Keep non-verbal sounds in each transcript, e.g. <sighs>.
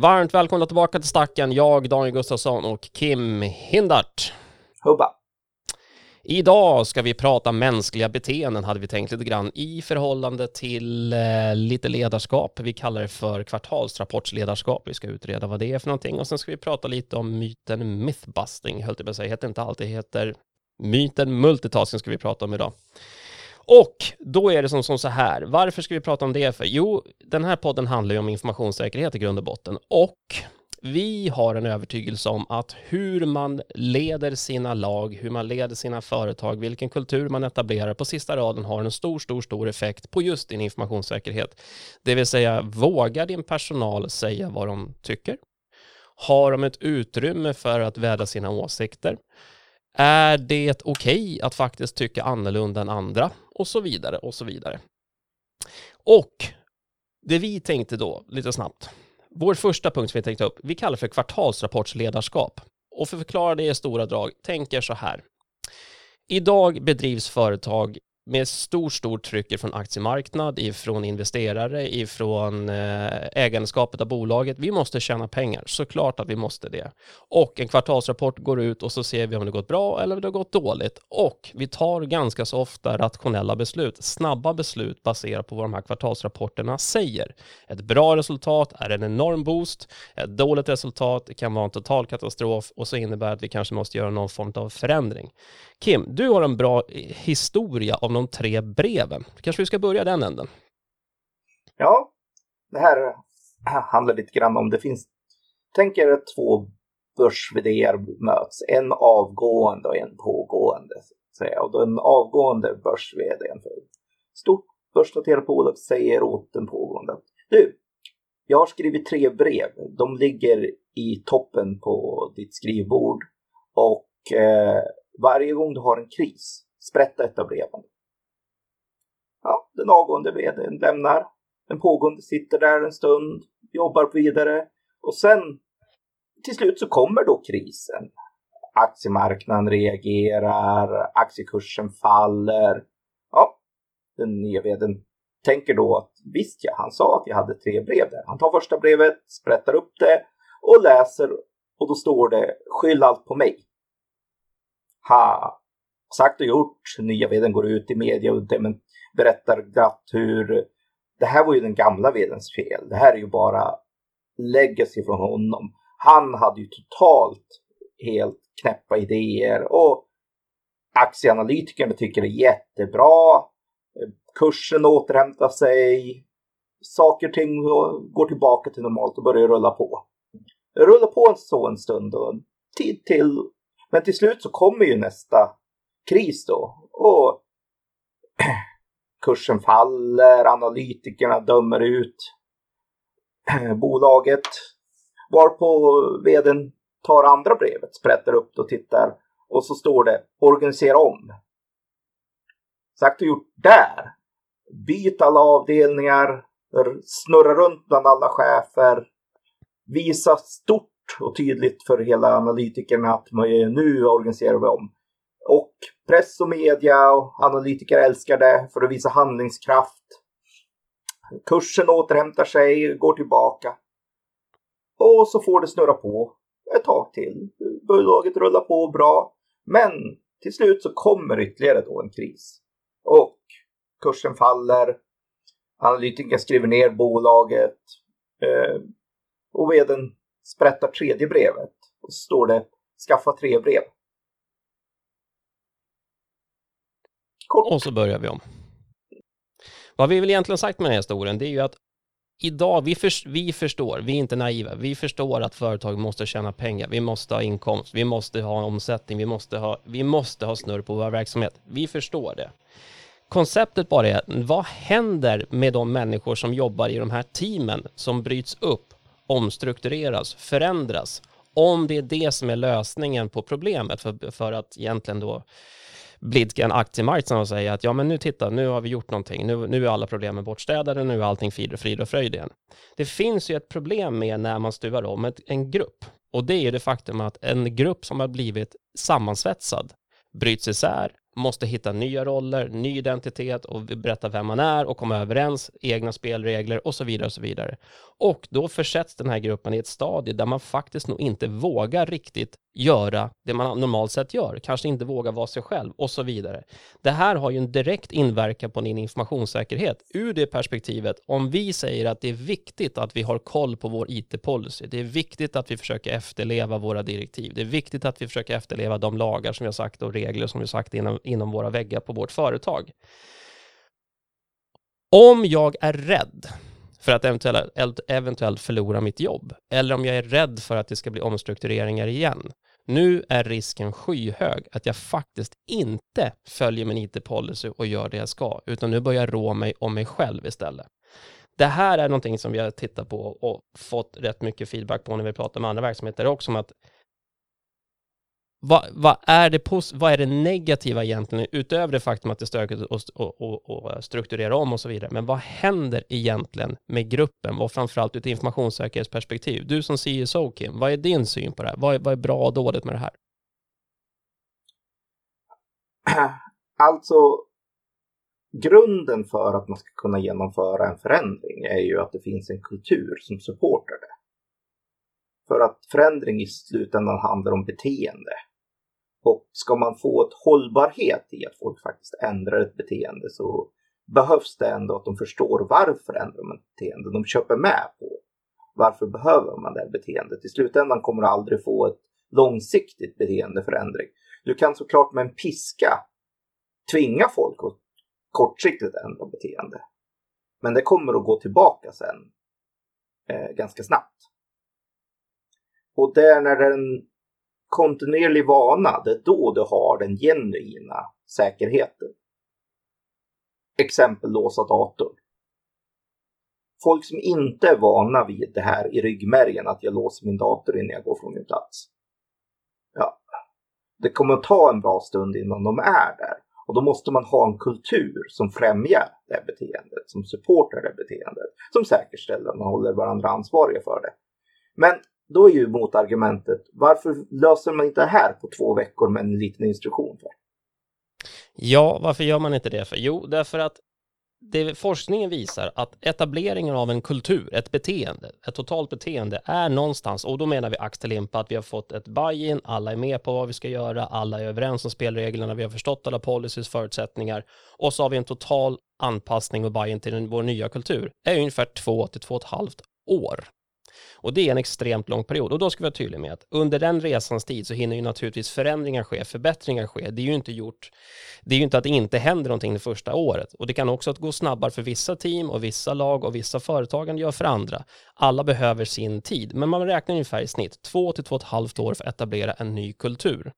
Varmt välkomna tillbaka till Stacken. Jag, Daniel Gustafsson och Kim Hindart. Hubba. Idag ska vi prata mänskliga beteenden, hade vi tänkt lite grann, i förhållande till eh, lite ledarskap. Vi kallar det för kvartalsrapportsledarskap. Vi ska utreda vad det är för någonting och sen ska vi prata lite om myten mythbusting, höll jag på att säga. Heter inte allt, det heter myten multitasking ska vi prata om idag. Och då är det som, som så här, varför ska vi prata om det för? Jo, den här podden handlar ju om informationssäkerhet i grund och botten och vi har en övertygelse om att hur man leder sina lag, hur man leder sina företag, vilken kultur man etablerar på sista raden har en stor, stor, stor effekt på just din informationssäkerhet. Det vill säga, vågar din personal säga vad de tycker? Har de ett utrymme för att vädra sina åsikter? Är det okej okay att faktiskt tycka annorlunda än andra? Och så vidare och så vidare. Och det vi tänkte då, lite snabbt, vår första punkt som vi tänkte upp, vi kallar för kvartalsrapportsledarskap. Och för att förklara det i stora drag, tänk er så här. Idag bedrivs företag med stor, stor tryck från aktiemarknad, ifrån investerare, ifrån eh, ägandeskapet av bolaget. Vi måste tjäna pengar, såklart att vi måste det. Och en kvartalsrapport går ut och så ser vi om det gått bra eller om det har gått dåligt. Och vi tar ganska så ofta rationella beslut, snabba beslut baserat på vad de här kvartalsrapporterna säger. Ett bra resultat är en enorm boost, ett dåligt resultat kan vara en total katastrof och så innebär att vi kanske måste göra någon form av förändring. Kim, du har en bra eh, historia om de tre breven. Kanske vi ska börja den änden? Ja, det här handlar lite grann om det finns, tänk er att två börs möts, en avgående och en pågående. Säga. Och den avgående börs för stort börsnoterat bolag säger åt den pågående du, jag har skrivit tre brev. De ligger i toppen på ditt skrivbord och eh, varje gång du har en kris, sprätta ett av breven. Ja, den avgående vdn lämnar. Den pågående sitter där en stund, jobbar vidare och sen till slut så kommer då krisen. Aktiemarknaden reagerar, aktiekursen faller. Ja, den nya vdn tänker då att visst ja, han sa att jag hade tre brev där. Han tar första brevet, sprättar upp det och läser och då står det skyll allt på mig ha sagt och gjort. Nya vdn går ut i media och berättar glatt hur det här var ju den gamla vdns fel. Det här är ju bara legacy från honom. Han hade ju totalt helt knäppa idéer och aktieanalytikerna tycker det är jättebra. Kursen återhämtar sig. Saker och ting går tillbaka till normalt och börjar rulla på. Det rullar på så en stund och tid till men till slut så kommer ju nästa kris då. Och <clears throat> kursen faller, analytikerna dömer ut <clears throat> bolaget. Varpå vdn tar andra brevet, sprättar upp det och tittar. Och så står det organisera om. Sagt och gjort där. Byt alla avdelningar, snurra runt bland alla chefer. Visa stort och tydligt för hela analytikerna att nu organiserar vi om. Och press och media och analytiker älskar det för att visa handlingskraft. Kursen återhämtar sig, går tillbaka. Och så får det snurra på ett tag till. Bolaget rullar på bra. Men till slut så kommer ytterligare då en kris. Och kursen faller. Analytiker skriver ner bolaget. Eh, och vdn sprättar tredje brevet och så står det skaffa tre brev. Kort. Och så börjar vi om. Vad vi väl egentligen sagt med den här historien, det är ju att idag, vi, för, vi förstår, vi är inte naiva, vi förstår att företag måste tjäna pengar, vi måste ha inkomst, vi måste ha omsättning, vi måste ha, vi måste ha snurr på vår verksamhet. Vi förstår det. Konceptet bara är, vad händer med de människor som jobbar i de här teamen som bryts upp omstruktureras, förändras, om det är det som är lösningen på problemet för, för att egentligen då blidka en aktiemarknad och säga att ja, men nu titta, nu har vi gjort någonting, nu, nu är alla problemen bortstädade, nu är allting frid och frid och fröjd igen. Det finns ju ett problem med när man stuvar om ett, en grupp och det är ju det faktum att en grupp som har blivit sammansvetsad bryts isär, måste hitta nya roller, ny identitet och berätta vem man är och komma överens, egna spelregler och så vidare och så vidare. Och då försätts den här gruppen i ett stadie där man faktiskt nog inte vågar riktigt göra det man normalt sett gör, kanske inte vågar vara sig själv och så vidare. Det här har ju en direkt inverkan på din informationssäkerhet. Ur det perspektivet, om vi säger att det är viktigt att vi har koll på vår IT-policy, det är viktigt att vi försöker efterleva våra direktiv, det är viktigt att vi försöker efterleva de lagar som vi har sagt och regler som vi har sagt innan inom våra väggar på vårt företag. Om jag är rädd för att eventuellt, eventuellt förlora mitt jobb, eller om jag är rädd för att det ska bli omstruktureringar igen, nu är risken skyhög att jag faktiskt inte följer min IT-policy och gör det jag ska, utan nu börjar jag rå mig om mig själv istället. Det här är någonting som vi har tittat på och fått rätt mycket feedback på när vi pratar med andra verksamheter också, om att vad, vad, är det vad är det negativa egentligen, utöver det faktum att det är stökigt och, och, och, eh, strukturera om och så vidare, men vad händer egentligen med gruppen och framförallt ur ett informationssäkerhetsperspektiv? Du som CSO Kim, vad är din syn på det här? Vad är, vad är bra och dåligt med det här? <clears throat> Alltså, grunden för att man ska kunna genomföra en förändring är ju att det finns en kultur som supportar det. För att förändring i slutändan handlar om beteende. Och ska man få ett hållbarhet i att folk faktiskt ändrar ett beteende så behövs det ändå att de förstår varför ändrar man ett beteende. De köper med på varför behöver man det här beteendet. I slutändan kommer du aldrig få ett långsiktigt beteendeförändring. Du kan såklart med en piska tvinga folk att kortsiktigt ändra beteende. Men det kommer att gå tillbaka sen eh, ganska snabbt. Och det är när den kontinuerlig vana, det är då du har den genuina säkerheten. Exempel låsa datorn. Folk som inte är vana vid det här i ryggmärgen, att jag låser min dator innan jag går från min plats. Ja, det kommer att ta en bra stund innan de är där. Och då måste man ha en kultur som främjar det beteendet, som supportar det beteendet, som säkerställer att man håller varandra ansvariga för det. Men då är ju motargumentet, varför löser man inte det här på två veckor med en liten instruktion? För? Ja, varför gör man inte det för? Jo, därför att det forskningen visar att etableringen av en kultur, ett beteende, ett totalt beteende är någonstans, och då menar vi axtelimpa att vi har fått ett buy-in, alla är med på vad vi ska göra, alla är överens om spelreglerna, vi har förstått alla policies, förutsättningar och så har vi en total anpassning och buy-in till vår nya kultur. Det är ungefär två till två och ett halvt år. Och det är en extremt lång period. Och då ska vi vara tydliga med att under den resans tid så hinner ju naturligtvis förändringar ske, förbättringar ske. Det är ju inte gjort, det är ju inte att det inte händer någonting det första året. Och det kan också gå snabbare för vissa team och vissa lag och vissa företag än gör för andra. Alla behöver sin tid, men man räknar ungefär i snitt två till två och ett halvt år för att etablera en ny kultur.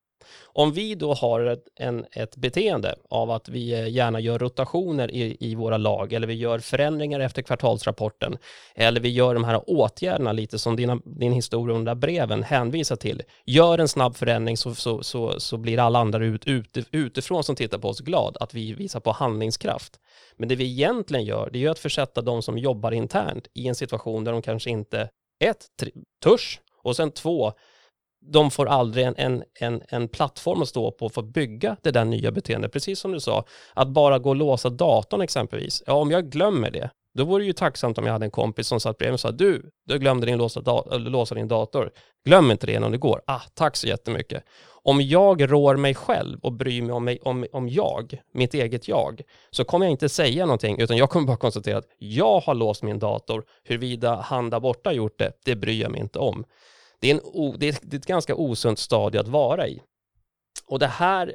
Om vi då har ett, en, ett beteende av att vi eh, gärna gör rotationer i, i våra lag eller vi gör förändringar efter kvartalsrapporten eller vi gör de här åtgärderna lite som dina, din historia under breven hänvisar till. Gör en snabb förändring så, så, så, så blir alla andra ut, ut, utifrån som tittar på oss glad att vi visar på handlingskraft. Men det vi egentligen gör, det är ju att försätta de som jobbar internt i en situation där de kanske inte ett, törs och sen två, de får aldrig en, en, en, en plattform att stå på för att bygga det där nya beteendet. Precis som du sa, att bara gå och låsa datorn exempelvis. Ja, om jag glömmer det, då vore det ju tacksamt om jag hade en kompis som satt bredvid mig och sa du, du glömde din låsa, da äh, låsa din dator. Glöm inte det innan det går. Ah, tack så jättemycket. Om jag rår mig själv och bryr mig om, mig, om, om jag, mitt eget jag, så kommer jag inte säga någonting, utan jag kommer bara konstatera att jag har låst min dator. Huruvida han där borta gjort det, det bryr jag mig inte om. Det är, en, det är ett ganska osunt stadie att vara i. Och det här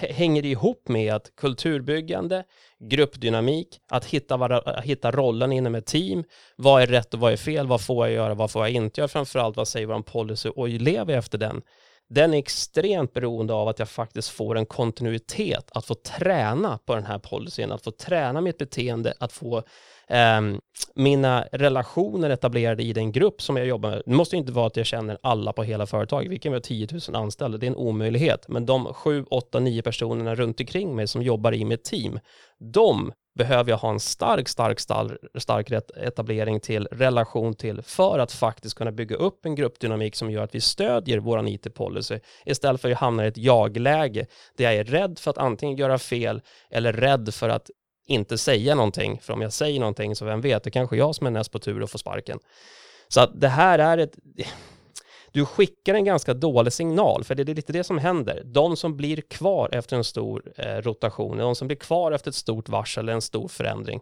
hänger ihop med att kulturbyggande, gruppdynamik, att hitta, var, hitta rollen inom ett team, vad är rätt och vad är fel, vad får jag göra, vad får jag inte göra, framförallt vad säger vår policy och lever jag efter den. Den är extremt beroende av att jag faktiskt får en kontinuitet, att få träna på den här policyn, att få träna mitt beteende, att få Ehm, mina relationer etablerade i den grupp som jag jobbar med, det måste inte vara att jag känner alla på hela företaget, vi kan vara 10 000 anställda, det är en omöjlighet, men de 7, 8, 9 personerna runt omkring mig som jobbar i mitt team, de behöver jag ha en stark, stark, stark, stark etablering till, relation till, för att faktiskt kunna bygga upp en gruppdynamik som gör att vi stödjer vår IT-policy istället för att hamna i ett jag-läge där jag är rädd för att antingen göra fel eller rädd för att inte säga någonting, för om jag säger någonting så vem vet, det kanske är jag som är näst på tur att få sparken. Så att det här är ett <sighs> du skickar en ganska dålig signal, för det är lite det som händer. De som blir kvar efter en stor eh, rotation, de som blir kvar efter ett stort varsel eller en stor förändring,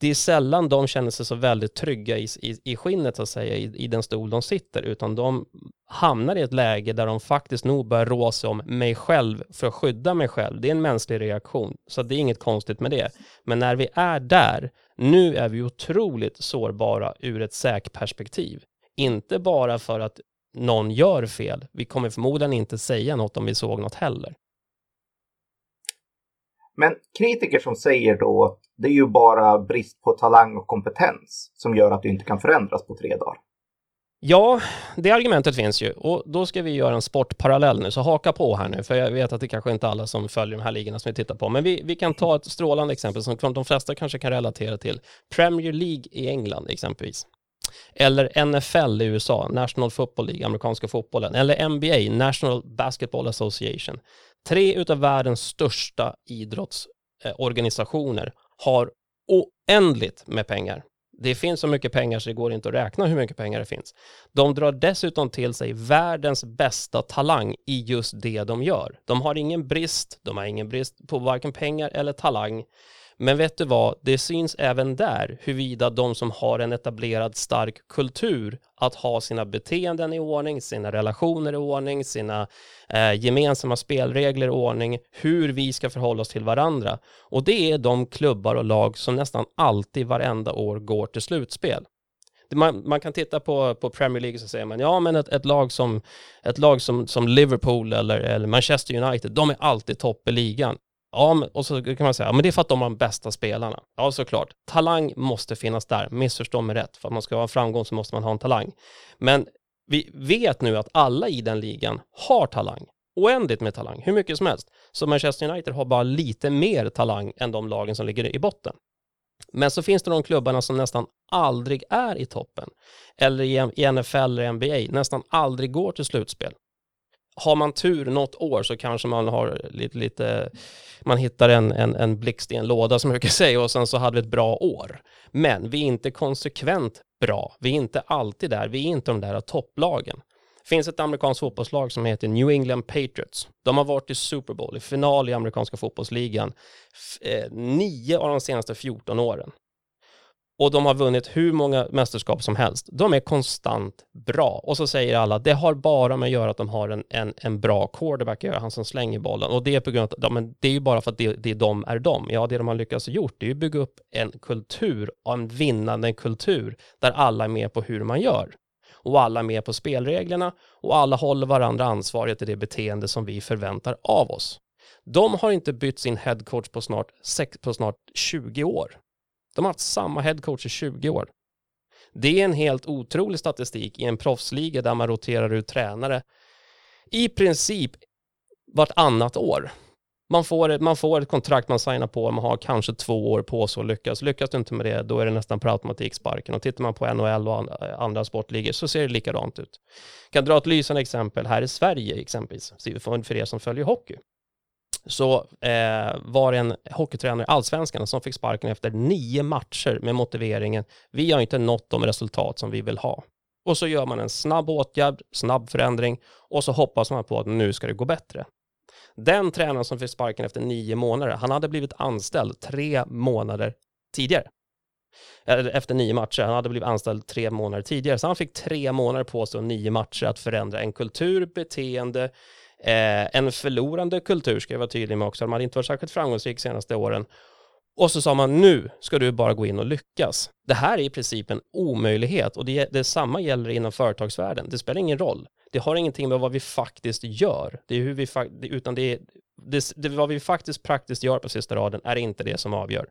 det är sällan de känner sig så väldigt trygga i, i, i skinnet, så att säga, i, i den stol de sitter, utan de hamnar i ett läge där de faktiskt nog börjar rå sig om mig själv för att skydda mig själv. Det är en mänsklig reaktion, så det är inget konstigt med det. Men när vi är där, nu är vi otroligt sårbara ur ett säkperspektiv. Inte bara för att någon gör fel. Vi kommer förmodligen inte säga något om vi såg något heller. Men kritiker som säger då att det är ju bara brist på talang och kompetens som gör att du inte kan förändras på tre dagar. Ja, det argumentet finns ju och då ska vi göra en sportparallell nu, så haka på här nu, för jag vet att det kanske inte är alla som följer de här ligorna som vi tittar på, men vi, vi kan ta ett strålande exempel som de flesta kanske kan relatera till. Premier League i England exempelvis. Eller NFL i USA, National Football League, amerikanska fotbollen. Eller NBA, National Basketball Association. Tre utav världens största idrottsorganisationer har oändligt med pengar. Det finns så mycket pengar så det går inte att räkna hur mycket pengar det finns. De drar dessutom till sig världens bästa talang i just det de gör. De har ingen brist, de har ingen brist på varken pengar eller talang. Men vet du vad, det syns även där huruvida de som har en etablerad stark kultur att ha sina beteenden i ordning, sina relationer i ordning, sina eh, gemensamma spelregler i ordning, hur vi ska förhålla oss till varandra. Och det är de klubbar och lag som nästan alltid varenda år går till slutspel. Man, man, kan titta på, på Premier League så säger man, ja men ett, ett lag, som, ett lag som, som Liverpool eller, eller Manchester United, de är alltid topp i ligan. Ja, och så kan man säga, ja, men det är för att de har de bästa spelarna. Ja, såklart. Talang måste finnas där, missförstå mig rätt. För att man ska ha framgång så måste man ha en talang. Men vi vet nu att alla i den ligan har talang. Oändligt med talang, hur mycket som helst. Så Manchester United har bara lite mer talang än de lagen som ligger i botten. Men så finns det de klubbarna som nästan aldrig är i toppen. Eller i NFL eller NBA, nästan aldrig går till slutspel har man tur något år så kanske man har lite, lite man hittar en, en, en blixt i en låda som jag brukar säga och sen så hade vi ett bra år. Men vi är inte konsekvent bra. Vi är inte alltid där. Vi är inte de där topplagen. Det finns ett amerikanskt fotbollslag som heter New England Patriots. De har varit i Super Bowl, i final i amerikanska fotbollsligan, eh, nio av de senaste 14 åren och de har vunnit hur många mästerskap som helst. De är konstant bra. Och så säger alla, det har bara med att göra att de har en, en, en bra quarterback, han som slänger bollen. Och det är på grund av, ja, men det är ju bara för att det, det de är de. Ja, det de har lyckats gjort, det är ju att bygga upp en kultur, en vinnande kultur, där alla är med på hur man gör. Och alla är med på spelreglerna och alla håller varandra ansvariga till det beteende som vi förväntar av oss. De har inte bytt sin headcoach på snart, på snart 20 år. De har haft samma headcoach i 20 år. Det är en helt otrolig statistik i en proffsliga där man roterar ut tränare i princip vartannat år. Man får, ett, man får ett kontrakt man signar på, man har kanske två år på sig att lyckas. Lyckas du inte med det, då är det nästan per automatik sparken. Och tittar man på NHL och eh, andra sportligor så ser det likadant ut. Jag kan dra ett lysande exempel här i Sverige exempelvis, för er som följer hockey så eh, var det en hockeytränare i allsvenskan som fick sparken efter nio matcher med motiveringen vi har inte nått de resultat som vi vill ha. Och så gör man en snabb åtgärd, snabb förändring och så hoppas man på att nu ska det gå bättre. Den tränaren som fick sparken efter nio månader, han hade blivit anställd tre månader tidigare. Efter nio matcher, han hade blivit anställd tre månader tidigare, så han fick tre månader på sig och nio matcher att förändra en kultur, beteende, Eh, en förlorande kultur ska jag vara tydlig med också. De hade inte varit särskilt framgångsrik senaste åren. Och så sa man nu ska du bara gå in och lyckas. Det här är i princip en omöjlighet och det, det samma gäller inom företagsvärlden. Det spelar ingen roll. Det har ingenting med vad vi faktiskt gör, det är hur vi utan det är det, det, vad vi faktiskt praktiskt gör på sista raden är inte det som avgör.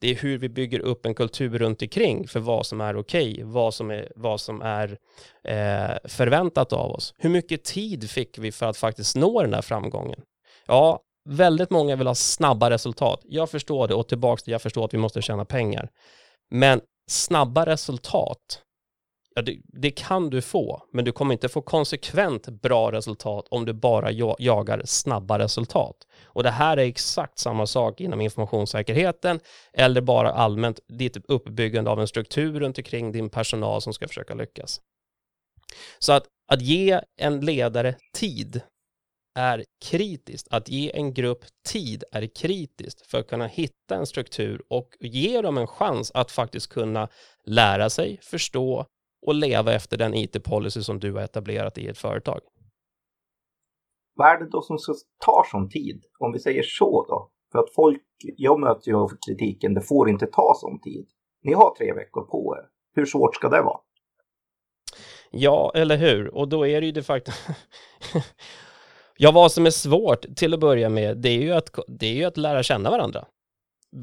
Det är hur vi bygger upp en kultur runt omkring för vad som är okej, okay, vad som är, vad som är eh, förväntat av oss. Hur mycket tid fick vi för att faktiskt nå den här framgången? Ja, väldigt många vill ha snabba resultat. Jag förstår det och tillbaka till jag förstår att vi måste tjäna pengar. Men snabba resultat Ja, det, det, kan du få, men du kommer inte få konsekvent bra resultat om du bara jagar snabba resultat. Och det här är exakt samma sak inom informationssäkerheten eller bara allmänt ditt uppbyggande av en struktur runt omkring din personal som ska försöka lyckas. Så att, att ge en ledare tid är kritiskt. Att ge en grupp tid är kritiskt för att kunna hitta en struktur och ge dem en chans att faktiskt kunna lära sig, förstå och leva efter den IT-policy som du har etablerat i ett företag. Vad är det då som tar sån tid? Om vi säger så då. För att folk, jag möter ju kritiken, det får inte ta sån tid. Ni har tre veckor på er. Hur svårt ska det vara? Ja, eller hur? Och då är det ju de facto... <laughs> ja, vad som är svårt till att börja med, det är ju att, det är ju att lära känna varandra.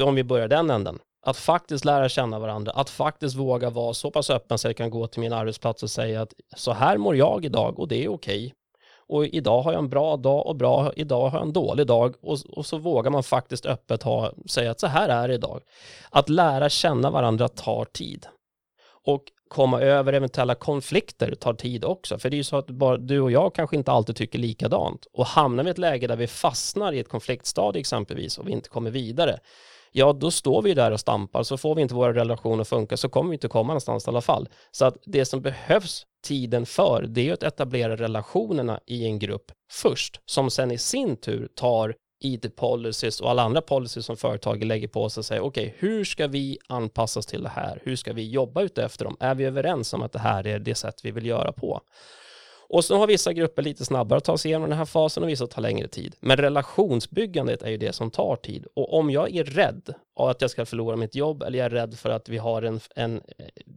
Om vi börjar den änden. Att faktiskt lära känna varandra, att faktiskt våga vara så pass öppen så jag kan gå till min arbetsplats och säga att så här mår jag idag och det är okej. Okay. Och idag har jag en bra dag och bra, idag har jag en dålig dag och, och så vågar man faktiskt öppet ha, säga att så här är det idag. Att lära känna varandra tar tid. Och komma över eventuella konflikter tar tid också. För det är ju så att bara du och jag kanske inte alltid tycker likadant. Och hamnar vi i ett läge där vi fastnar i ett konfliktstadie exempelvis och vi inte kommer vidare, ja då står vi där och stampar, så får vi inte våra relationer funka så kommer vi inte komma någonstans i alla fall. Så att det som behövs tiden för, det är att etablera relationerna i en grupp först, som sen i sin tur tar IT-policies och alla andra policies som företaget lägger på sig och säger okej, okay, hur ska vi anpassas till det här? Hur ska vi jobba utefter dem? Är vi överens om att det här är det sätt vi vill göra på? Och så har vissa grupper lite snabbare att ta sig igenom den här fasen och vissa tar längre tid. Men relationsbyggandet är ju det som tar tid. Och om jag är rädd av att jag ska förlora mitt jobb eller jag är rädd för att vi har en, en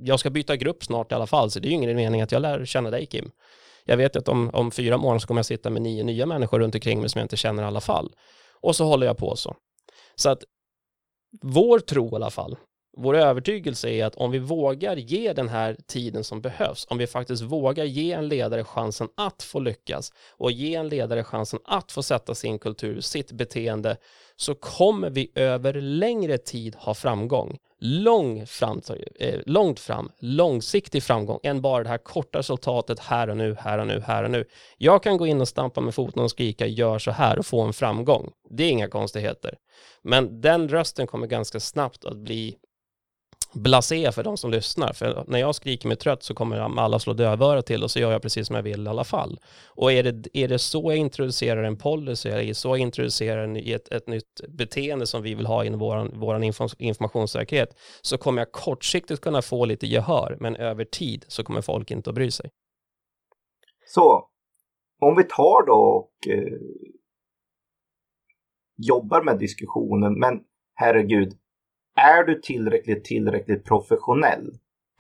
jag ska byta grupp snart i alla fall, så det är ju ingen mening att jag lär känna dig Kim. Jag vet att om, om fyra månader så kommer jag sitta med nio nya människor runt omkring mig som jag inte känner i alla fall. Och så håller jag på så. Så att vår tro i alla fall, vår övertygelse är att om vi vågar ge den här tiden som behövs, om vi faktiskt vågar ge en ledare chansen att få lyckas och ge en ledare chansen att få sätta sin kultur, sitt beteende, så kommer vi över längre tid ha framgång. Lång fram, eh, långt fram, långsiktig framgång än bara det här korta resultatet här och nu, här och nu, här och nu. Jag kan gå in och stampa med foten och skrika gör så här och få en framgång. Det är inga konstigheter. Men den rösten kommer ganska snabbt att bli blasé för de som lyssnar. För när jag skriker mig trött så kommer alla slå dövörat till och så gör jag precis som jag vill i alla fall. Och är det, är det så jag introducerar en policy, eller så jag introducerar en, ett, ett nytt beteende som vi vill ha inom vår, vår informationssäkerhet, så kommer jag kortsiktigt kunna få lite gehör, men över tid så kommer folk inte att bry sig. Så, om vi tar då och eh, jobbar med diskussionen, men herregud, är du tillräckligt, tillräckligt professionell,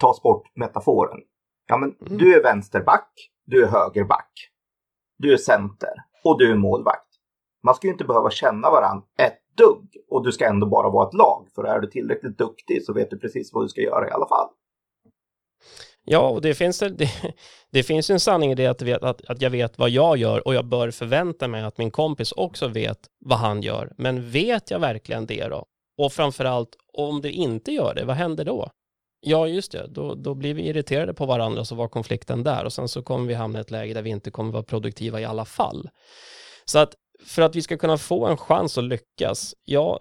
tas bort metaforen. Ja, men mm. du är vänsterback, du är högerback, du är center och du är målvakt. Man ska ju inte behöva känna varandra ett dugg och du ska ändå bara vara ett lag. För är du tillräckligt duktig så vet du precis vad du ska göra i alla fall. Ja, och det finns, <laughs> det, det finns en sanning i det att, vet, att, att jag vet vad jag gör och jag bör förvänta mig att min kompis också vet vad han gör. Men vet jag verkligen det då? Och framförallt, om det inte gör det, vad händer då? Ja, just det, då, då blir vi irriterade på varandra så var konflikten där och sen så kommer vi hamna i ett läge där vi inte kommer vara produktiva i alla fall. Så att för att vi ska kunna få en chans att lyckas, ja,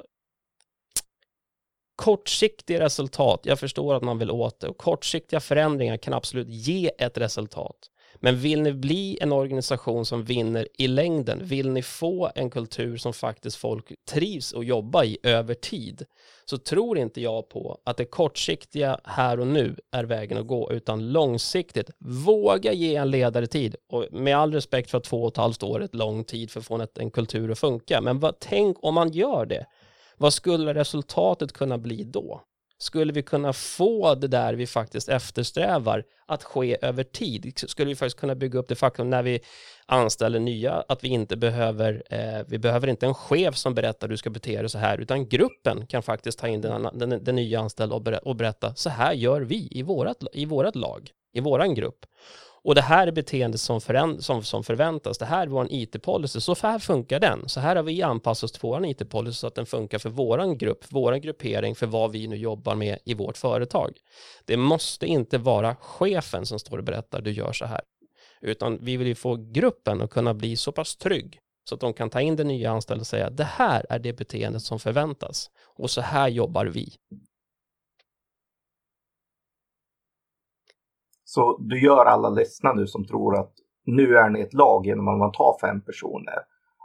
kortsiktiga resultat, jag förstår att man vill åt det och kortsiktiga förändringar kan absolut ge ett resultat. Men vill ni bli en organisation som vinner i längden, vill ni få en kultur som faktiskt folk trivs och jobba i över tid, så tror inte jag på att det kortsiktiga här och nu är vägen att gå, utan långsiktigt. Våga ge en ledare tid. Och med all respekt för att två och ett halvt år är ett lång tid för att få en kultur att funka. Men vad, tänk om man gör det. Vad skulle resultatet kunna bli då? Skulle vi kunna få det där vi faktiskt eftersträvar att ske över tid? Skulle vi faktiskt kunna bygga upp det faktum när vi anställer nya, att vi inte behöver, eh, vi behöver inte en chef som berättar hur du ska bete dig så här, utan gruppen kan faktiskt ta in den, den, den nya anställda och, ber, och berätta, så här gör vi i vårat, i vårat lag, i våran grupp. Och det här är beteende som, som, som förväntas. Det här är vår IT-policy. Så här funkar den. Så här har vi anpassat oss till vår IT-policy så att den funkar för vår grupp, vår gruppering, för vad vi nu jobbar med i vårt företag. Det måste inte vara chefen som står och berättar du gör så här, utan vi vill ju få gruppen att kunna bli så pass trygg så att de kan ta in den nya anställda och säga det här är det beteendet som förväntas och så här jobbar vi. Så du gör alla ledsna nu som tror att nu är ni ett lag genom att man tar fem personer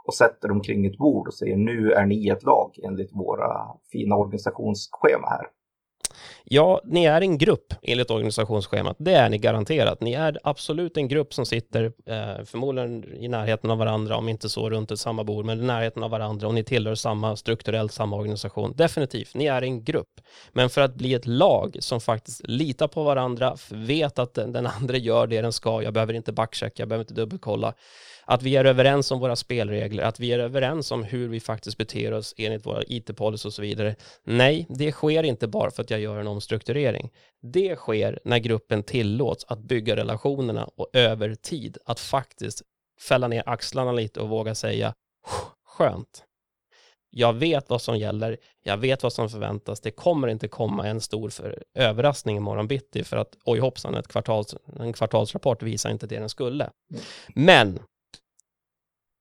och sätter dem kring ett bord och säger nu är ni ett lag enligt våra fina organisationsschema här. Ja, ni är en grupp enligt organisationsschemat. Det är ni garanterat. Ni är absolut en grupp som sitter eh, förmodligen i närheten av varandra, om inte så runt ett samma bord, men i närheten av varandra och ni tillhör samma strukturellt samma organisation. Definitivt, ni är en grupp. Men för att bli ett lag som faktiskt litar på varandra, vet att den, den andra gör det den ska, jag behöver inte backchecka, jag behöver inte dubbelkolla, att vi är överens om våra spelregler, att vi är överens om hur vi faktiskt beter oss enligt våra IT-policy och så vidare. Nej, det sker inte bara för att jag gör en omstrukturering. Det sker när gruppen tillåts att bygga relationerna och över tid att faktiskt fälla ner axlarna lite och våga säga skönt. Jag vet vad som gäller, jag vet vad som förväntas, det kommer inte komma en stor för, överraskning imorgon bitti för att oj hoppsan, ett kvartals, en kvartalsrapport visar inte det den skulle. Men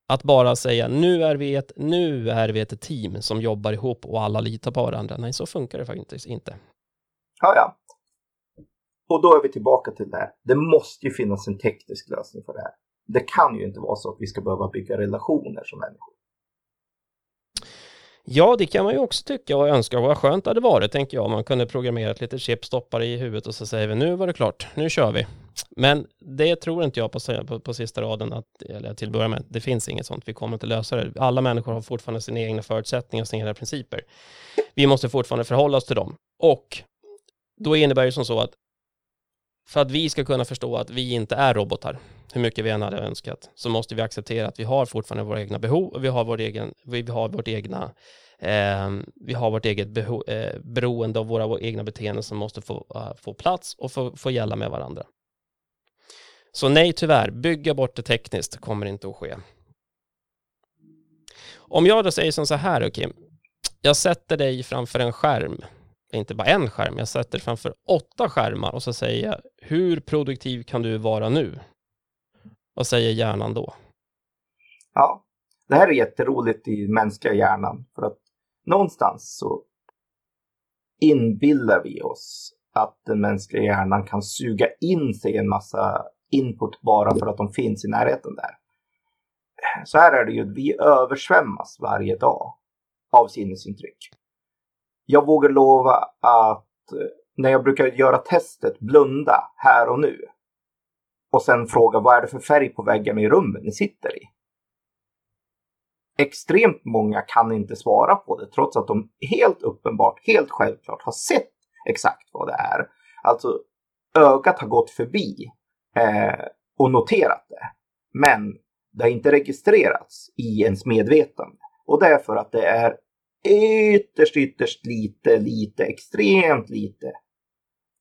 att bara säga nu är, vi ett, nu är vi ett team som jobbar ihop och alla litar på varandra. Nej, så funkar det faktiskt inte. Ja, ja. Och då är vi tillbaka till det här. Det måste ju finnas en teknisk lösning för det här. Det kan ju inte vara så att vi ska behöva bygga relationer som människor. Ja, det kan man ju också tycka och önska. Vad skönt det hade varit, tänker jag, om man kunde programmera ett litet chip, stoppa det i huvudet och så säger vi nu var det klart, nu kör vi. Men det tror inte jag på, på, på sista raden, att, eller till att börja med, det finns inget sånt, vi kommer inte lösa det. Alla människor har fortfarande sina egna förutsättningar och sina egna principer. Vi måste fortfarande förhålla oss till dem. Och då innebär det som så att för att vi ska kunna förstå att vi inte är robotar, hur mycket vi än hade önskat, så måste vi acceptera att vi har fortfarande våra egna behov och vi har, vår egen, vi har vårt egna eh, vi har vårt eget beho, eh, beroende av våra, våra egna beteenden som måste få, uh, få plats och få, få gälla med varandra. Så nej, tyvärr, bygga bort det tekniskt kommer inte att ske. Om jag då säger som så här, Kim, jag sätter dig framför en skärm, inte bara en skärm, jag sätter framför åtta skärmar och så säger jag, hur produktiv kan du vara nu? Vad säger hjärnan då? Ja, det här är jätteroligt i mänskliga hjärnan för att någonstans så inbillar vi oss att den mänskliga hjärnan kan suga in sig en massa input bara för att de finns i närheten där. Så här är det ju, vi översvämmas varje dag av sinnesintryck. Jag vågar lova att eh, när jag brukar göra testet blunda här och nu och sen fråga vad är det för färg på väggarna i rummet ni sitter i? Extremt många kan inte svara på det trots att de helt uppenbart, helt självklart har sett exakt vad det är. Alltså ögat har gått förbi eh, och noterat det. Men det har inte registrerats i ens medvetande. Och det är för att det är ytterst, ytterst lite, lite, extremt lite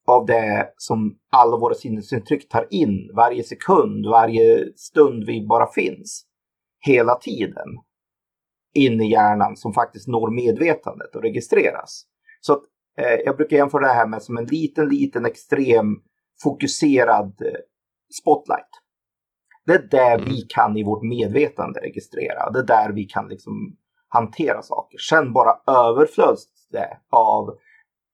av det som alla våra sinnesintryck tar in varje sekund, varje stund vi bara finns. Hela tiden. In i hjärnan som faktiskt når medvetandet och registreras. Så att, eh, jag brukar jämföra det här med som en liten, liten extrem fokuserad eh, spotlight. Det är det vi kan i vårt medvetande registrera. Det är där vi kan liksom hantera saker. Sen bara överflöds det av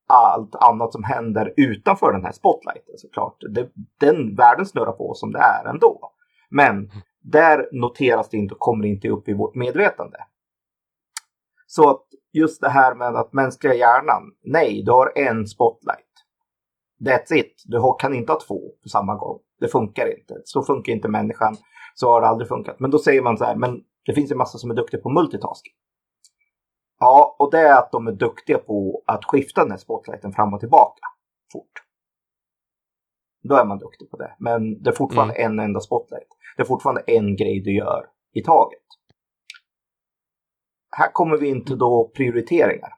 allt annat som händer utanför den här spotlighten såklart. Det, den världen snurrar på som det är ändå. Men där noteras det inte och kommer inte upp i vårt medvetande. Så att just det här med att mänskliga hjärnan, nej, du har en spotlight. That's it. Du kan inte ha två på samma gång. Det funkar inte. Så funkar inte människan. Så har det aldrig funkat. Men då säger man så här, men det finns en massa som är duktiga på multitasking. Ja, och det är att de är duktiga på att skifta den här spotlighten fram och tillbaka fort. Då är man duktig på det. Men det är fortfarande mm. en enda spotlight. Det är fortfarande en grej du gör i taget. Här kommer vi in till då prioriteringar.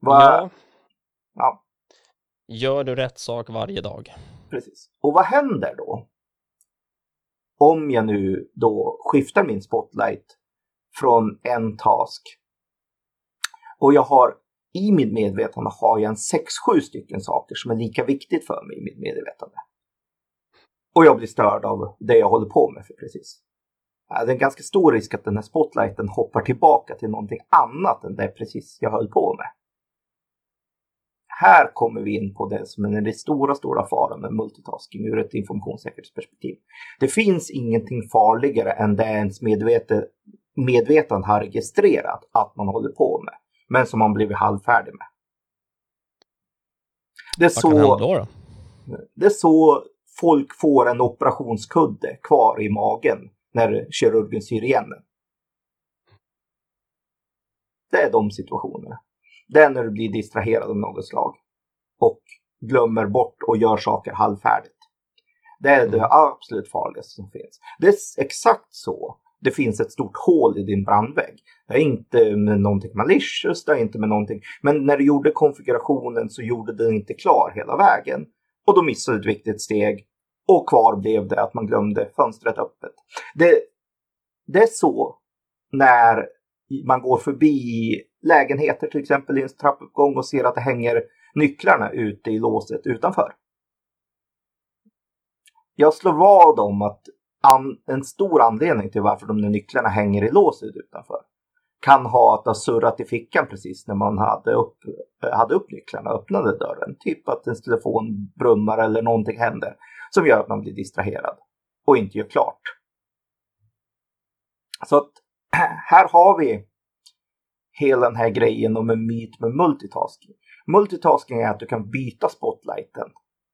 Vad... Ja. ja. Gör du rätt sak varje dag? Precis. Och vad händer då? Om jag nu då skiftar min spotlight från en task och jag har i mitt medvetande har jag en 6-7 stycken saker som är lika viktigt för mig i mitt medvetande. Och jag blir störd av det jag håller på med för precis. Det är en ganska stor risk att den här spotlighten hoppar tillbaka till någonting annat än det precis jag höll på med. Här kommer vi in på det som är den stora, stora faran med multitasking ur ett informationssäkerhetsperspektiv. Det finns ingenting farligare än det ens medvetet, medvetande har registrerat att man håller på med men som man blivit halvfärdig med. Det är, så, då, då? det är så folk får en operationskudde kvar i magen när kirurgen syr igen den. Det är de situationerna. Det är när du blir distraherad av något slag och glömmer bort och gör saker halvfärdigt. Det är det mm. absolut farligaste som finns. Det är exakt så det finns ett stort hål i din brandvägg. Det är inte med någonting malicious, det är inte med någonting. Men när du gjorde konfigurationen så gjorde den inte klar hela vägen. Och då missade du ett viktigt steg. Och kvar blev det att man glömde fönstret öppet. Det, det är så när man går förbi lägenheter till exempel i en trappuppgång och ser att det hänger nycklarna ute i låset utanför. Jag slår vad om att an, en stor anledning till varför de där nycklarna hänger i låset utanför kan ha att ha surrat i fickan precis när man hade upp, eh, hade upp nycklarna och öppnade dörren. Typ att ens telefon brummar eller någonting händer som gör att man blir distraherad och inte gör klart. Så att <clears throat> här har vi hela den här grejen om en myt med multitasking. Multitasking är att du kan byta spotlighten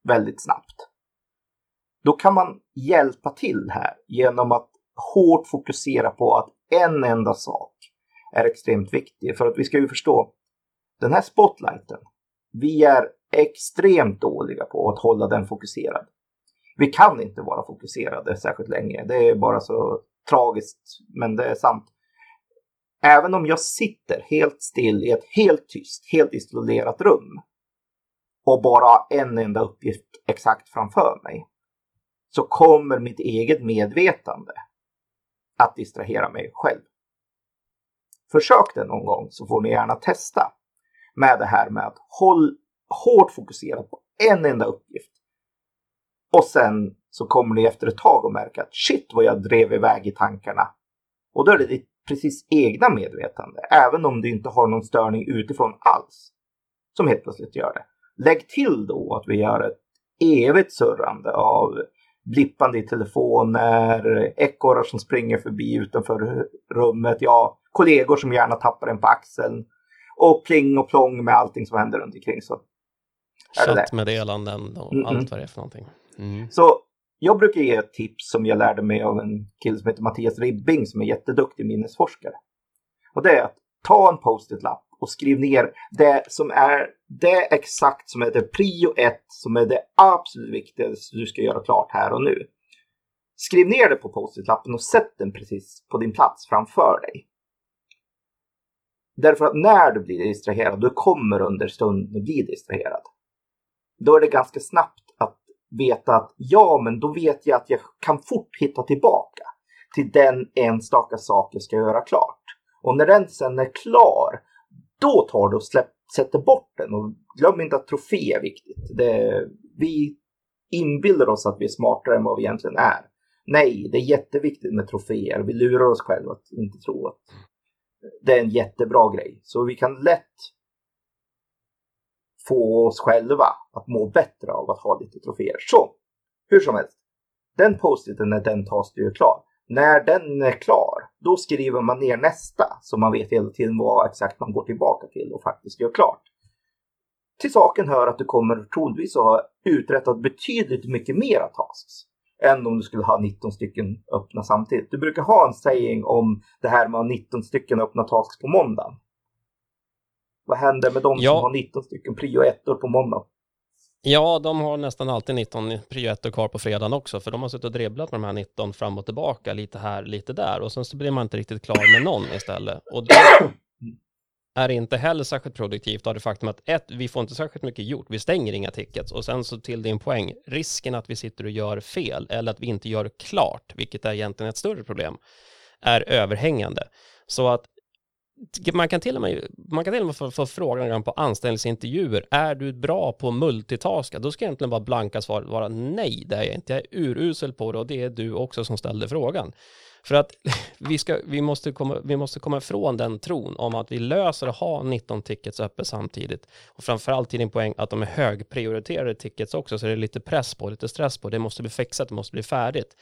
väldigt snabbt. Då kan man hjälpa till här genom att hårt fokusera på att en enda sak är extremt viktig. För att vi ska ju förstå, den här spotlighten, vi är extremt dåliga på att hålla den fokuserad. Vi kan inte vara fokuserade särskilt länge. Det är bara så tragiskt, men det är sant. Även om jag sitter helt still i ett helt tyst, helt isolerat rum och bara har en enda uppgift exakt framför mig så kommer mitt eget medvetande att distrahera mig själv. Försök det någon gång så får ni gärna testa med det här med att håll hårt fokuserat på en enda uppgift. Och sen så kommer ni efter ett tag att märka att shit vad jag drev iväg i tankarna. Och då är det ditt precis egna medvetande, även om du inte har någon störning utifrån alls, som helt plötsligt gör det. Lägg till då att vi gör ett evigt surrande av blippande i telefoner, ekorrar som springer förbi utanför rummet, ja, kollegor som gärna tappar en på axeln och pling och plong med allting som händer runt omkring. Så Chattmeddelanden och mm -mm. allt vad det är för någonting. Mm. Så jag brukar ge ett tips som jag lärde mig av en kille som heter Mattias Ribbing som är jätteduktig minnesforskare. Och det är att ta en post-it-lapp och skriv ner det som är det exakt som är det prio ett som är det absolut viktigaste du ska göra klart här och nu. Skriv ner det på post-it-lappen och sätt den precis på din plats framför dig. Därför att när du blir distraherad, du kommer under stunden bli distraherad. Då är det ganska snabbt att veta att ja, men då vet jag att jag kan fort hitta tillbaka till den enstaka sak jag ska göra klart. Och när den sen är klar, då tar du och släpp, sätter bort den. Och glöm inte att trofé är viktigt. Det, vi inbillar oss att vi är smartare än vad vi egentligen är. Nej, det är jätteviktigt med troféer. Vi lurar oss själva att inte tro att det är en jättebra grej. Så vi kan lätt få oss själva att må bättre av att ha lite troféer. Så, hur som helst. Den post-iten när den tas du klar. När den är klar, då skriver man ner nästa så man vet hela tiden vad exakt man går tillbaka till och faktiskt gör klart. Till saken hör att du kommer troligtvis att ha uträttat betydligt mycket mera tasks. än om du skulle ha 19 stycken öppna samtidigt. Du brukar ha en saying om det här med att ha 19 stycken öppna tasks på måndagen. Vad händer med de ja. som har 19 stycken prio 1 på måndag? Ja, de har nästan alltid 19 prio kvar på fredagen också, för de har suttit och dribblat med de här 19 fram och tillbaka, lite här, lite där, och sen så blir man inte riktigt klar med någon istället. Och det är inte heller särskilt produktivt av det faktum att ett, vi får inte särskilt mycket gjort, vi stänger inga tickets, och sen så till din poäng, risken att vi sitter och gör fel, eller att vi inte gör klart, vilket är egentligen ett större problem, är överhängande. Så att man kan till och med, man kan till och med få, få frågan på anställningsintervjuer, är du bra på multitaska? Då ska egentligen bara blanka svaret vara nej, det är jag inte. Jag är urusel på det och det är du också som ställde frågan. För att <laughs> vi, ska, vi, måste komma, vi måste komma ifrån den tron om att vi löser att ha 19 tickets öppet samtidigt. Och framförallt till din poäng att de är högprioriterade tickets också, så det är lite press på, lite stress på. Det måste bli fixat, det måste bli färdigt.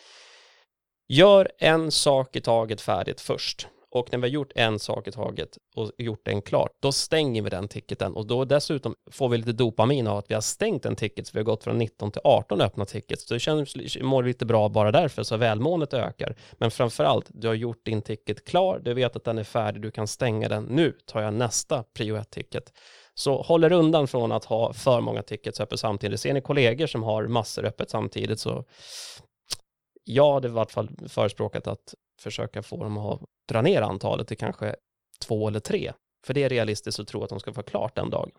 Gör en sak i taget färdigt först. Och när vi har gjort en sak i taget och gjort den klart, då stänger vi den ticketen och då dessutom får vi lite dopamin av att vi har stängt en ticket, så vi har gått från 19 till 18 öppna tickets. Så det känns, mår lite bra bara därför, så välmåendet ökar. Men framför allt, du har gjort din ticket klar, du vet att den är färdig, du kan stänga den. Nu tar jag nästa prio 1-ticket. Så håll er undan från att ha för många tickets öppet samtidigt. Ser ni kollegor som har massor öppet samtidigt så jag hade i vart fall förespråkat att försöka få dem att dra ner antalet till kanske två eller tre. För det är realistiskt att tro att de ska få klart den dagen.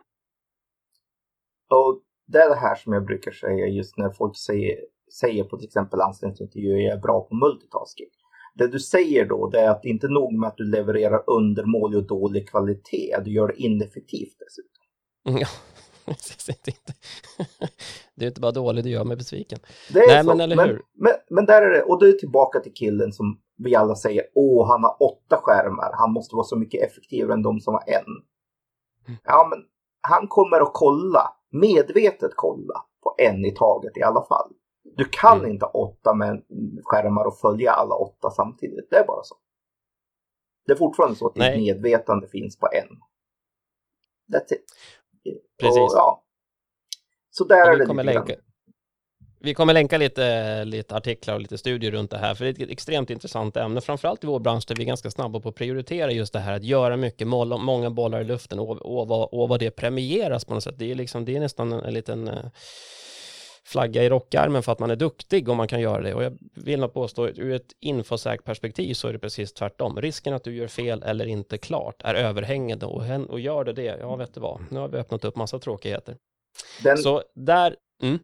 Och det är det här som jag brukar säga just när folk säger, säger på till exempel anställningsintervjuer, jag är bra på multitasking. Det du säger då det är att det inte nog med att du levererar undermålig och dålig kvalitet, du gör det ineffektivt dessutom. Ja, <laughs> <laughs> det är inte bara dåligt, det gör mig besviken. Det är Nej, så. men eller hur? Men, men, men där är det, och du är tillbaka till killen som vi alla säger åh, han har åtta skärmar, han måste vara så mycket effektivare än de som har en. Mm. Ja, men han kommer att kolla, medvetet kolla, på en i taget i alla fall. Du kan mm. inte ha åtta med skärmar och följa alla åtta samtidigt, det är bara så. Det är fortfarande så att ditt medvetande finns på en. That's it. Precis. Och, ja. Så där är det lite länka, vi kommer länka lite, lite artiklar och lite studier runt det här, för det är ett extremt intressant ämne, framförallt i vår bransch där vi är ganska snabba på att prioritera just det här, att göra mycket, mål, många bollar i luften och, vad, det premieras på något sätt. Det är, liksom, det är nästan en, en liten eh, flagga i rockärmen för att man är duktig om man kan göra det. Och jag vill nog påstå, ur ett infosäk perspektiv så är det precis tvärtom. Risken att du gör fel eller inte klart är överhängande och, och gör det det, ja vet du vad, nu har vi öppnat upp massa tråkigheter. Den... Så där, mm.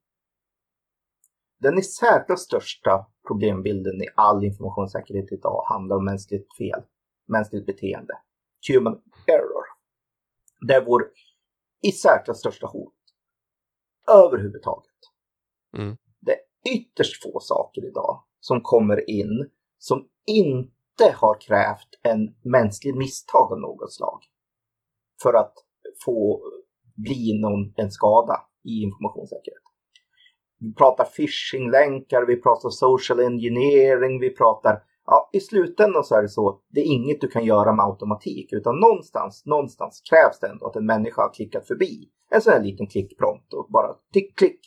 Den i särskilt största problembilden i all informationssäkerhet idag handlar om mänskligt fel, mänskligt beteende. Human error. Det är vår i särskilt största hot överhuvudtaget. Mm. Det är ytterst få saker idag som kommer in som inte har krävt en mänsklig misstag av något slag för att få bli någon, en skada i informationssäkerhet. Vi pratar phishing-länkar, vi pratar social engineering, vi pratar... Ja, i slutändan så är det så, det är inget du kan göra med automatik, utan någonstans, någonstans krävs det ändå att en människa har klickat förbi en sån här liten klickprompt och bara tick, klick.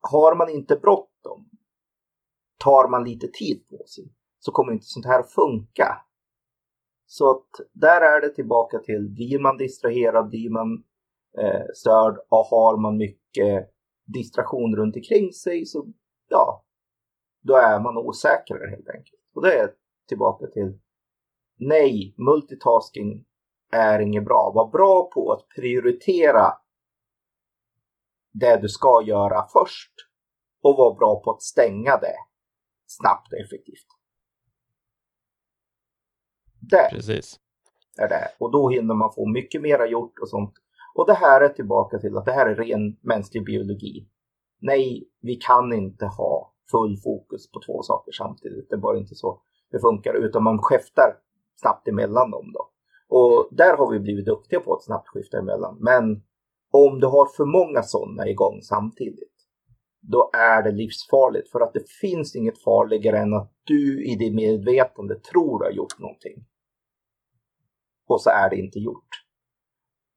Har man inte bråttom, tar man lite tid på sig, så kommer inte sånt här att funka. Så att där är det tillbaka till, blir man distraherad, blir man eh, störd och har man mycket distraktion runt omkring sig så ja, då är man osäkrare helt enkelt. Och det är tillbaka till nej, multitasking är inget bra. Var bra på att prioritera det du ska göra först och var bra på att stänga det snabbt och effektivt. Det Precis. är det. Och då hinner man få mycket mera gjort och sånt och det här är tillbaka till att det här är ren mänsklig biologi. Nej, vi kan inte ha full fokus på två saker samtidigt. Det är bara inte så det funkar, utan man skiftar snabbt emellan dem då. Och där har vi blivit duktiga på att snabbt skifta emellan. Men om du har för många sådana igång samtidigt, då är det livsfarligt. För att det finns inget farligare än att du i ditt medvetande tror du har gjort någonting. Och så är det inte gjort.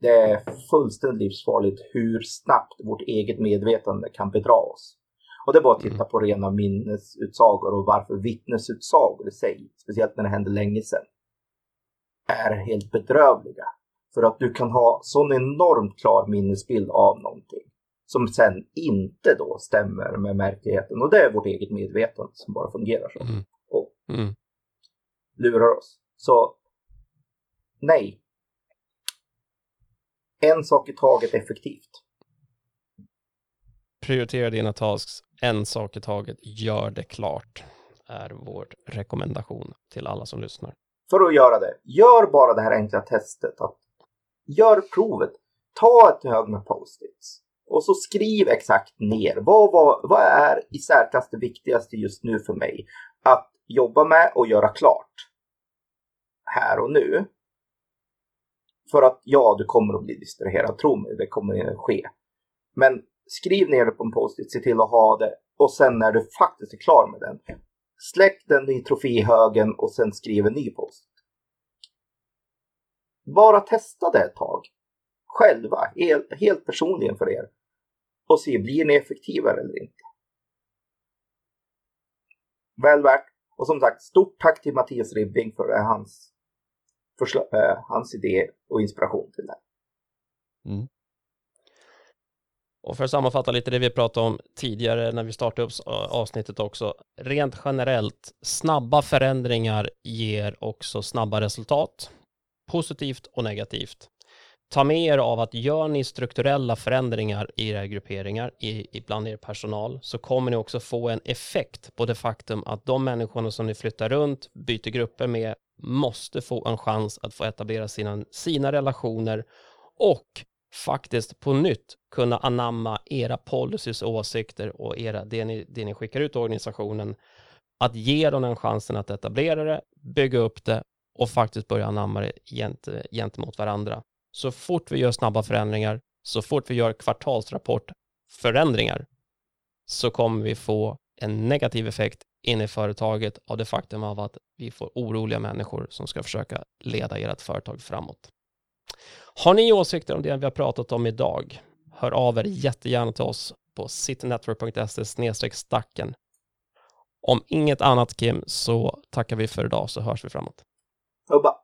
Det är fullständigt livsfarligt hur snabbt vårt eget medvetande kan bedra oss. Och det är bara att titta på rena minnesutsagor och varför vittnesutsagor i sig, speciellt när det hände länge sedan, är helt bedrövliga. För att du kan ha sån enormt klar minnesbild av någonting som sen inte då stämmer med verkligheten. Och det är vårt eget medvetande som bara fungerar så. Mm. Och mm. lurar oss. Så nej. En sak i taget effektivt. Prioritera dina tasks en sak i taget. Gör det klart är vår rekommendation till alla som lyssnar. För att göra det, gör bara det här enkla testet. Att gör provet. Ta ett hög med post-its. Och så skriv exakt ner. Vad, vad, vad är i särklass det viktigaste just nu för mig? Att jobba med och göra klart. Här och nu. För att ja, du kommer att bli distraherad. Tro mig, det kommer att ske. Men skriv ner det på en post-it, se till att ha det. Och sen när du faktiskt är klar med den. Släck den i troféhögen och sen skriv en ny post. Bara testa det ett tag. Själva, helt, helt personligen för er. Och se, blir ni effektivare eller inte? Väl värt. Och som sagt, stort tack till Mattias Ribbing för det, hans, förslag, hans idé och inspiration till det. Mm. Och för att sammanfatta lite det vi pratade om tidigare när vi startade upp avsnittet också. Rent generellt, snabba förändringar ger också snabba resultat. Positivt och negativt. Ta med er av att gör ni strukturella förändringar i era grupperingar, i, bland er personal, så kommer ni också få en effekt på det faktum att de människorna som ni flyttar runt, byter grupper med, måste få en chans att få etablera sina, sina relationer och faktiskt på nytt kunna anamma era policies och åsikter och era, det, ni, det ni skickar ut organisationen. Att ge dem den chansen att etablera det, bygga upp det och faktiskt börja anamma det gent, gentemot varandra. Så fort vi gör snabba förändringar, så fort vi gör kvartalsrapportförändringar, så kommer vi få en negativ effekt in i företaget av det faktum av att vi får oroliga människor som ska försöka leda ert företag framåt. Har ni åsikter om det vi har pratat om idag? Hör av er jättegärna till oss på citynetwork.se stacken. Om inget annat Kim så tackar vi för idag så hörs vi framåt. Hubba.